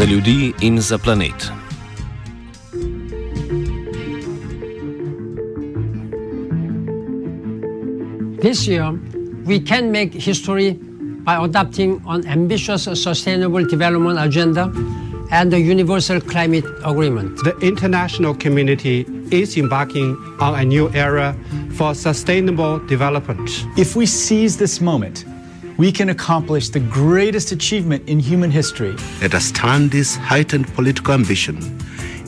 Za ljudi in za planet. This year, we can make history by adopting an ambitious sustainable development agenda and the Universal Climate Agreement. The international community is embarking on a new era for sustainable development. If we seize this moment, we can accomplish the greatest achievement in human history. Let us turn this heightened political ambition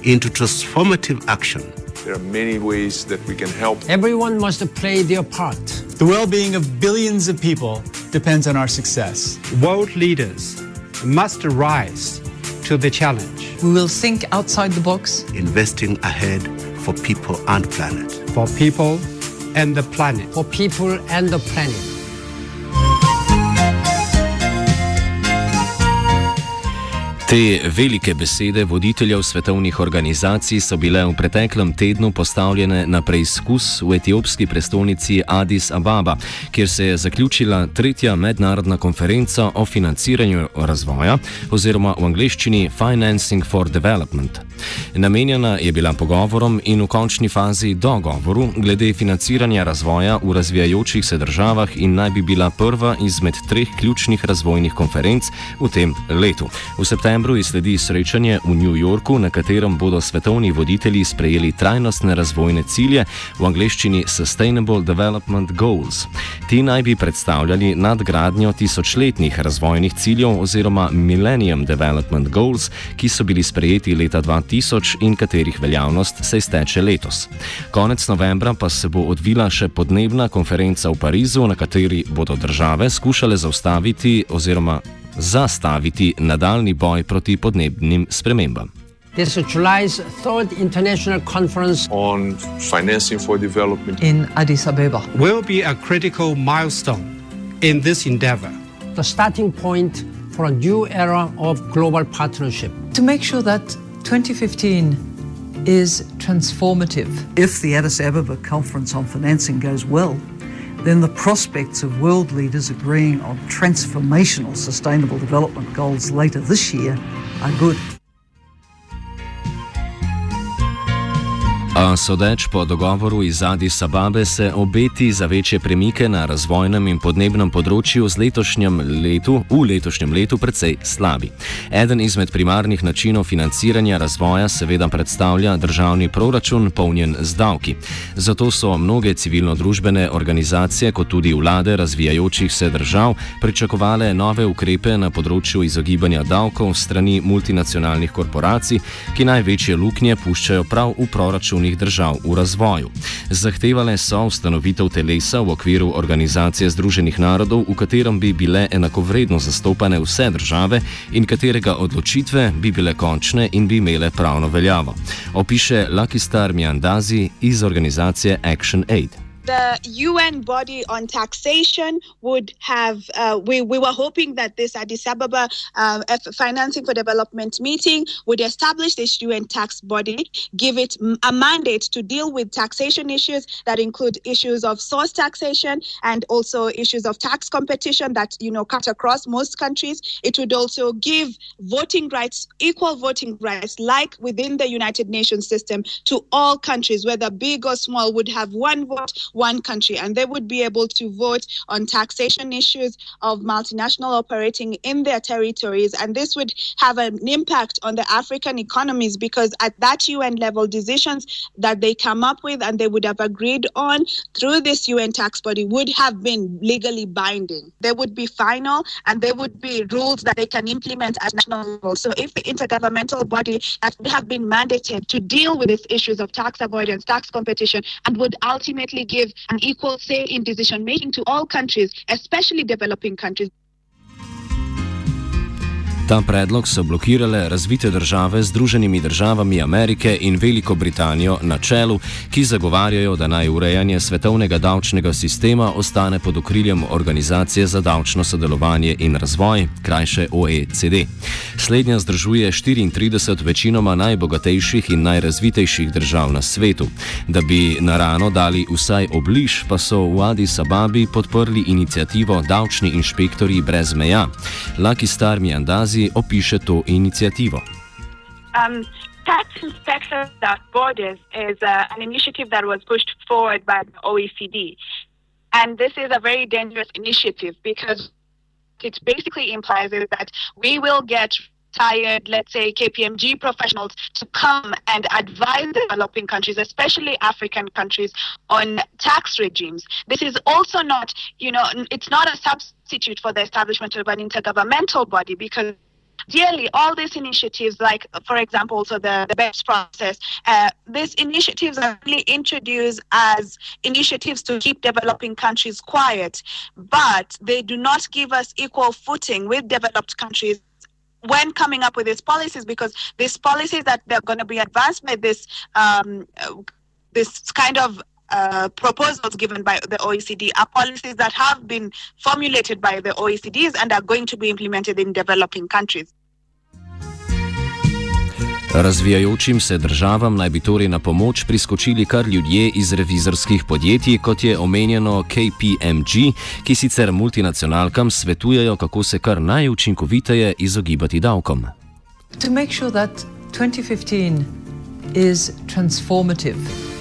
into transformative action. There are many ways that we can help. Everyone must play their part. The well being of billions of people depends on our success. World leaders must rise to the challenge. We will think outside the box, investing ahead for people and planet. For people and the planet. For people and the planet. Te velike besede voditeljev svetovnih organizacij so bile v preteklem tednu postavljene na preizkus v etiopski prestolnici Addis Ababa, kjer se je zaključila tretja mednarodna konferenca o financiranju razvoja oziroma v angleščini Financing for Development. Namenjena je bila pogovorom in v končni fazi dogovoru glede financiranja razvoja v razvijajočih se državah in naj bi bila prva izmed treh ključnih razvojnih konferenc v tem letu. V septembru je sledi srečanje v New Yorku, na katerem bodo svetovni voditelji sprejeli trajnostne razvojne cilje, v angleščini Sustainable Development Goals. Ti naj bi predstavljali nadgradnjo tisočletnih razvojnih ciljev oziroma Millennium Development Goals, ki so bili sprejeti leta 2000 in katerih veljavnost se izteče letos. Konec novembra pa se bo odvila še podnebna konferenca v Parizu, na kateri bodo države skušale zaustaviti oziroma zastaviti nadaljni boj proti podnebnim spremembam. This is July's third international conference on financing for development in Addis Ababa will be a critical milestone in this endeavor. The starting point for a new era of global partnership. To make sure that 2015 is transformative. If the Addis Ababa Conference on Financing goes well, then the prospects of world leaders agreeing on transformational sustainable development goals later this year are good. A sodeč po dogovoru iz Addis Ababe se obeti za večje premike na razvojnem in podnebnem področju letu, v letošnjem letu precej slabi. Eden izmed primarnih načinov financiranja razvoja seveda predstavlja državni proračun, polnjen z davki. Zato so mnoge civilno-družbene organizacije, kot tudi vlade razvijajočih se držav, pričakovale nove ukrepe na področju izogibanja davkov strani multinacionalnih korporacij, ki največje luknje puščajo prav v proračunih držav v razvoju. Zahtevale so ustanovitev telesa v okviru Organizacije Združenih narodov, v katerem bi bile enakovredno zastopane vse države in katerega odločitve bi bile končne in bi imele pravno veljavo. Opiše Lucky Star Miandazi iz organizacije Action Aid. The UN body on taxation would have, uh, we, we were hoping that this Addis Ababa uh, Financing for Development meeting would establish this UN tax body, give it a mandate to deal with taxation issues that include issues of source taxation and also issues of tax competition that, you know, cut across most countries. It would also give voting rights, equal voting rights, like within the United Nations system to all countries, whether big or small, would have one vote, one country, and they would be able to vote on taxation issues of multinational operating in their territories. And this would have an impact on the African economies because at that UN level, decisions that they come up with and they would have agreed on through this UN tax body would have been legally binding. They would be final and there would be rules that they can implement at national level. So if the intergovernmental body that have been mandated to deal with these issues of tax avoidance, tax competition, and would ultimately give an equal say in decision making to all countries, especially developing countries. Ta predlog so blokirale razvite države Združenimi državami Amerike in Veliko Britanijo na čelu, ki zagovarjajo, da naj urejanje svetovnega davčnega sistema ostane pod okriljem Organizacije za davčno sodelovanje in razvoj, krajše OECD. Slednja združuje 34 večinoma najbogatejših in najrazvitejših držav na svetu. Da bi na rano dali vsaj obliž, pa so v Addis Ababi podprli inicijativo Davčni inšpektori brez meja. Lucky Star Miandazi opiše to inicijativo. Um, Tax Inspectors Without Borders is uh, an initiative that was pushed forward by the OECD. And this is a very dangerous initiative because it basically implies that we will get tired, let's say, KPMG professionals to come and advise developing countries, especially African countries, on tax regimes. This is also not, you know, it's not a substitute for the establishment of an intergovernmental body because Ideally, all these initiatives, like for example, also the, the BEPS process, uh, these initiatives are really introduced as initiatives to keep developing countries quiet, but they do not give us equal footing with developed countries when coming up with these policies because these policies that they're going to be advanced by this um, this kind of uh, proposals given by the OECD are policies that have been formulated by the OECDs and are going to be implemented in developing countries. Razvijajočim se državam naj bi torej na pomoč priskočili kar ljudje iz revizorskih podjetij, kot je omenjeno KPMG, ki sicer multinacionalkam svetujejo, kako se kar najučinkoviteje izogibati davkom. To make sure that 2015 is transformative.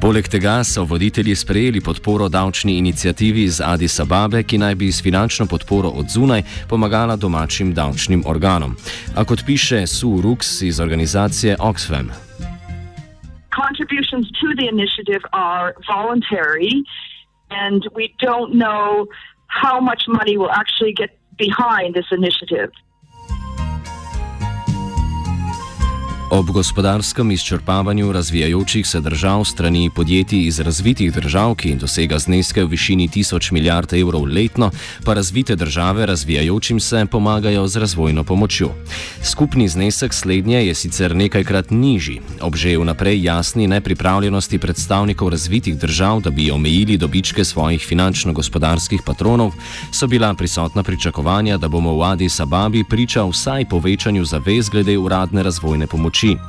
Poleg tega so voditelji sprejeli podporo davčni inicijativi iz Addis Ababe, ki naj bi s finančno podporo od zunaj pomagala domačim davčnim organom. A kot piše Sue Rooks iz organizacije Oxfam. Contributions to the initiative are voluntary, and we don't know how much money will actually get behind this initiative. Ob gospodarskem izčrpavanju razvijajočih se držav strani podjetij iz razvitih držav, ki dosega zneske v višini tisoč milijard evrov letno, pa razvite države razvijajočim se pomagajo z razvojno pomočjo. Skupni znesek slednje je sicer nekajkrat nižji. Ob že vnaprej jasni nepripravljenosti predstavnikov razvitih držav, da bi omejili dobičke svojih finančno-gospodarskih patronov, so bila prisotna pričakovanja, da bomo v Addis Ababi priča vsaj povečanju zavez glede uradne razvojne pomoči She.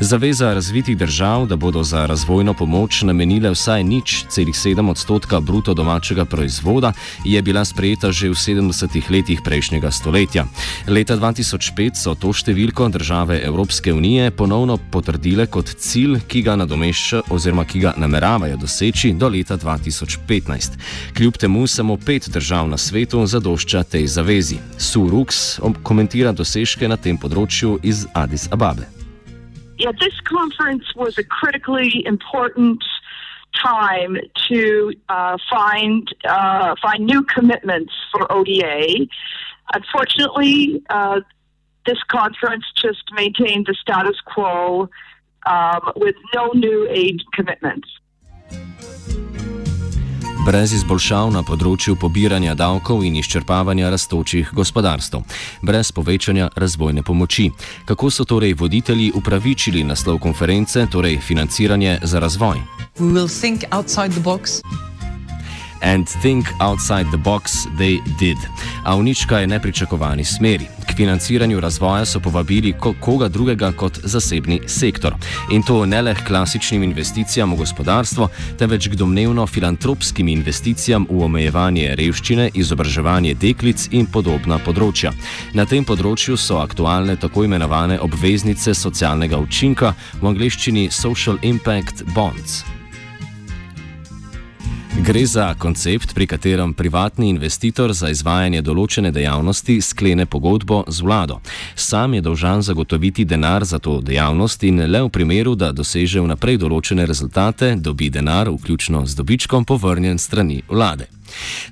Zaveza razvitih držav, da bodo za razvojno pomoč namenile vsaj nič celih 7 odstotka bruto domačega proizvoda, je bila sprejeta že v 70 letih prejšnjega stoletja. Leta 2005 so to številko države Evropske unije ponovno potrdile kot cilj, ki ga nadomešča oziroma ki ga nameravajo doseči do leta 2015. Kljub temu samo pet držav na svetu zadošča tej zavezi. Sue Rooks komentira dosežke na tem področju iz Addis Ababe. Yeah, this conference was a critically important time to uh, find uh, find new commitments for ODA. Unfortunately, uh, this conference just maintained the status quo um, with no new aid commitments. Brez izboljšav na področju pobiranja davkov in izčrpavanja rastočih gospodarstv, brez povečanja razvojne pomoči. Kako so torej voditelji upravičili naslov konference, torej financiranje za razvoj? And think outside the box they did. A v nič kaj nepričakovani smeri. K financiranju razvoja so povabili ko koga drugega kot zasebni sektor. In to ne le k klasičnim investicijam v gospodarstvo, temveč k domnevno filantropskim investicijam v omejevanje revščine, izobraževanje deklic in podobna področja. Na tem področju so aktualne tako imenovane obveznice socialnega učinka, v angleščini Social Impact Bonds. Gre za koncept, pri katerem privatni investitor za izvajanje določene dejavnosti sklene pogodbo z vlado. Sam je dolžan zagotoviti denar za to dejavnost in le v primeru, da doseže vnaprej določene rezultate, dobi denar, vključno z dobičkom, povrnjen strani vlade.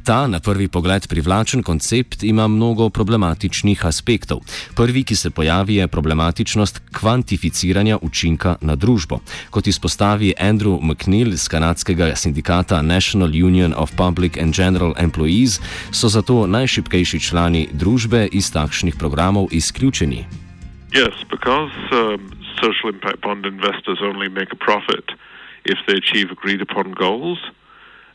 Ta na prvi pogled privlačen koncept ima mnogo problematičnih aspektov. Prvi, ki se pojavi, je problematičnost kvantificiranja učinka na družbo. Kot izpostavi Andrew McNeil iz kanadskega sindikata National Union of Public and General Employees, so zato najšipkejši člani družbe iz takšnih programov izključeni. Yes, because um, social impact bond investors only make a profit if they achieve agreed upon goals.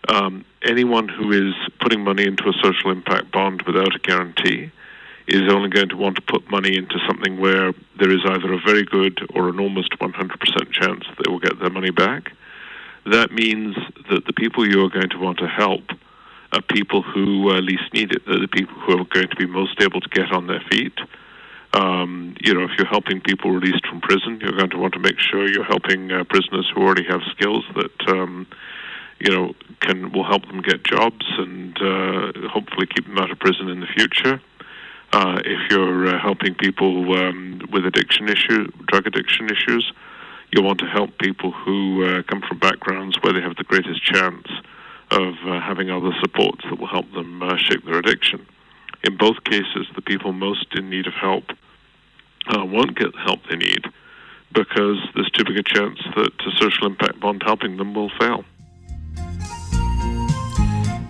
Um, anyone who is putting money into a social impact bond without a guarantee is only going to want to put money into something where there is either a very good or an almost 100% chance that they will get their money back. That means that the people you are going to want to help are people who uh, least need it. They're the people who are going to be most able to get on their feet. Um, you know, if you're helping people released from prison, you're going to want to make sure you're helping uh, prisoners who already have skills that um, you know, can will help them get jobs and uh, hopefully keep them out of prison in the future. Uh, if you're uh, helping people um, with addiction issues, drug addiction issues, you want to help people who uh, come from backgrounds where they have the greatest chance of uh, having other supports that will help them uh, shake their addiction. In both cases, the people most in need of help won't get the help they need because there's too big a chance that a social impact bond helping them will fail.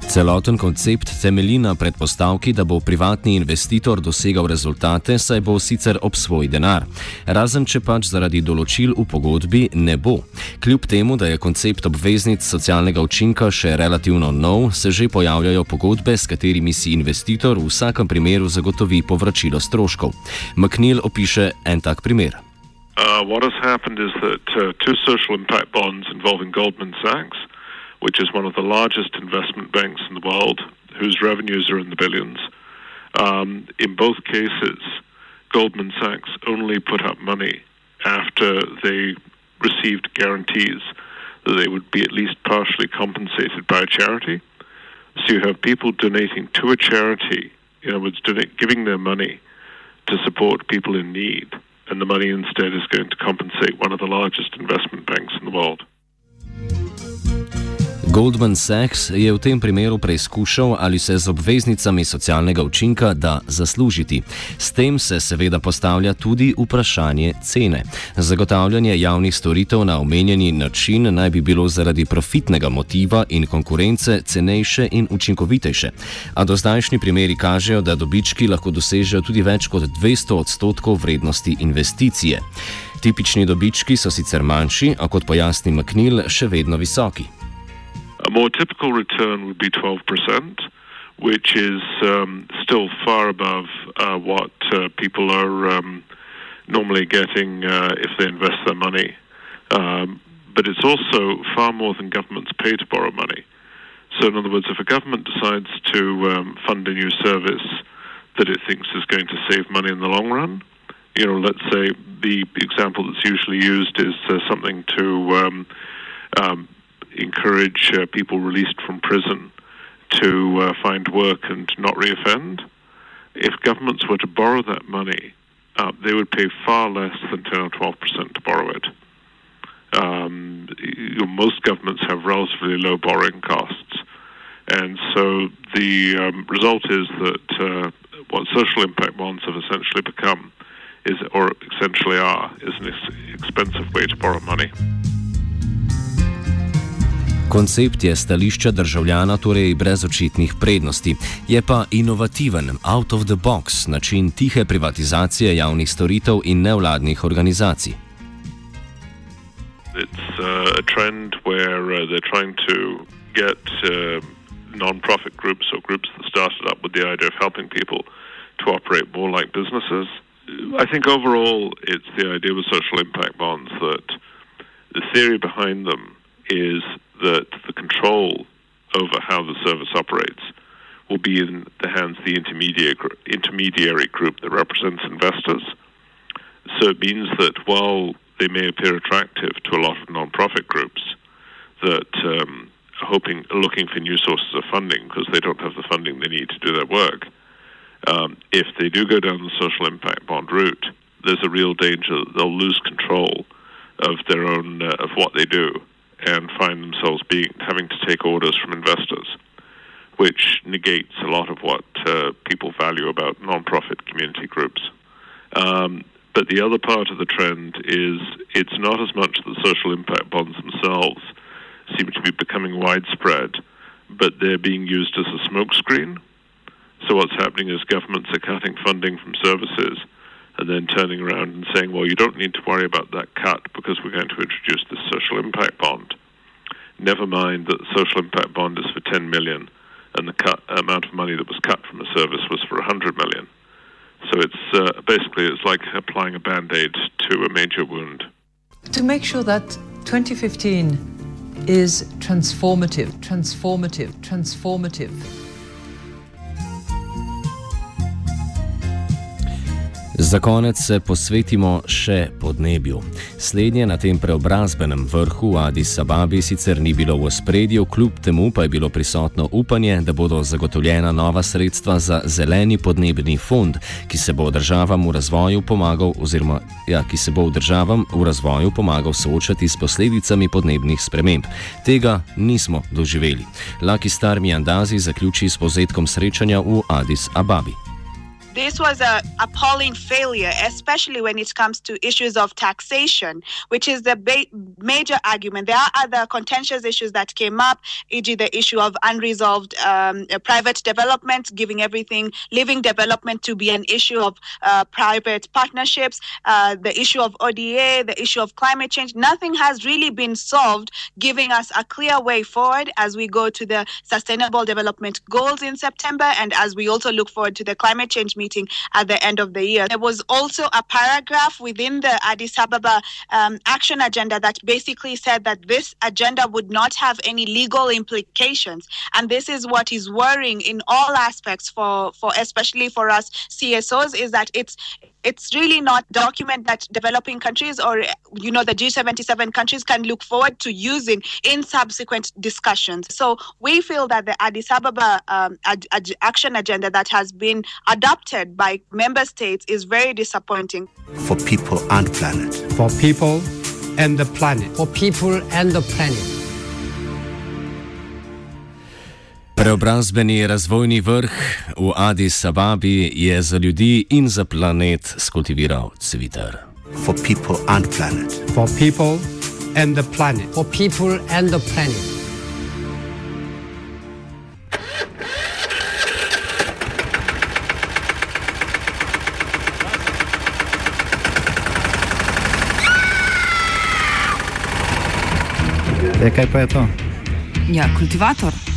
Celoten koncept temelji na predpostavki, da bo privatni investitor dosegal rezultate, saj bo sicer ob svoj denar. Razen če pač zaradi določil v pogodbi ne bo. Kljub temu, da je koncept obveznic socialnega učinka še relativno nov, se že pojavljajo pogodbe, s katerimi si investitor v vsakem primeru zagotovi povračilo stroškov. McNeil opiše en tak primer. Uh, what has happened is that uh, two social impact bonds involving Goldman Sachs which is one of the largest investment banks in the world, whose revenues are in the billions. Um, in both cases, Goldman Sachs only put up money after they received guarantees that they would be at least partially compensated by a charity. So you have people donating to a charity, in other words, giving their money to support people in need, and the money instead is going to compensate one of the largest investment banks in the world. Goldman Sachs je v tem primeru preizkušal, ali se z obveznicami socialnega učinka da zaslužiti. S tem se seveda postavlja tudi vprašanje cene. Zagotavljanje javnih storitev na omenjeni način naj bi bilo zaradi profitnega motiva in konkurence cenejše in učinkovitejše. A do zdajšnji primeri kažejo, da dobički lahko dosežejo tudi več kot 200 odstotkov vrednosti investicije. Tipični dobički so sicer manjši, a kot pojasni McNeil, še vedno visoki. A more typical return would be 12%, which is um, still far above uh, what uh, people are um, normally getting uh, if they invest their money. Um, but it's also far more than governments pay to borrow money. So, in other words, if a government decides to um, fund a new service that it thinks is going to save money in the long run, you know, let's say the example that's usually used is uh, something to um, um, encourage uh, people released from prison to uh, find work and not reoffend. If governments were to borrow that money, uh, they would pay far less than 10 or 12 percent to borrow it. Um, you know, most governments have relatively low borrowing costs. And so the um, result is that uh, what social impact bonds have essentially become is, or essentially are, is an ex- expensive way to borrow money. Koncept je stališča državljana torej brez očitnih prednosti, je pa inovativen, out of the box način tihe privatizacije javnih storitev in nevladnih organizacij. It's uh, a trend where uh, they're trying to get uh, non-profit groups or groups that started up with the idea of helping people to operate more like businesses. I think overall, it's the idea with social impact bonds that the theory behind them is that the control over how the service operates will be in the hands of the intermediary, intermediary group that represents investors. So it means that while they may appear attractive to a lot of non-profit groups that um, are hoping, looking for new sources of funding because they don't have the funding they need to do their work, um, if they do go down the social impact bond route, there's a real danger that they'll lose control of their own uh, of what they do and find themselves being having to take orders from investors, which negates a lot of what uh, people value about non-profit community groups. Um, but the other part of the trend is it's not as much the social impact bonds themselves seem to be becoming widespread, but they're being used as a smokescreen. So what's happening is governments are cutting funding from services and then turning around and saying, well, you don't need to worry about that cut because we're going to introduce this social impact bond. Never mind that the social impact bond is for 10 million and the cut, amount of money that was cut from the service was for 100 million. So it's uh, basically it's like applying a band-aid to a major wound. To make sure that 2015 is transformative, transformative, transformative. Za konec se posvetimo še podnebju. Slednje na tem preobrazbenem vrhu Addis Ababi sicer ni bilo v spredju, kljub temu pa je bilo prisotno upanje, da bodo zagotovljena nova sredstva za zeleni podnebni fond, ki se bo državam v razvoju pomagal, oziroma ja, ki se bo v državam v razvoju pomagal soočati s posledicami podnebnih sprememb. Tega nismo doživeli. Laki Star Miandazi zaključi s povzetkom srečanja v Addis Ababi. This was a appalling failure, especially when it comes to issues of taxation, which is the ba- major argument. There are other contentious issues that came up, e.g., the issue of unresolved um, uh, private development, giving everything, living development to be an issue of uh, private partnerships, uh, the issue of ODA, the issue of climate change. Nothing has really been solved, giving us a clear way forward as we go to the Sustainable Development Goals in September and as we also look forward to the climate change meeting meeting at the end of the year. There was also a paragraph within the Addis Ababa um, action agenda that basically said that this agenda would not have any legal implications. And this is what is worrying in all aspects for, for especially for us CSOs is that it's it's really not document that developing countries or you know the G77 countries can look forward to using in subsequent discussions. So we feel that the Addis Ababa um, ad- ad- action agenda that has been adopted by member states is very disappointing for people and planet. For people and the planet. For people and the planet. Preobrazbeni razvojni vrh v Addis Ababi je za ljudi in za planet skultiviral cviter. For people and planet. For people and the planet. For people and the planet. E, kaj pa je to? Ja, kultivator.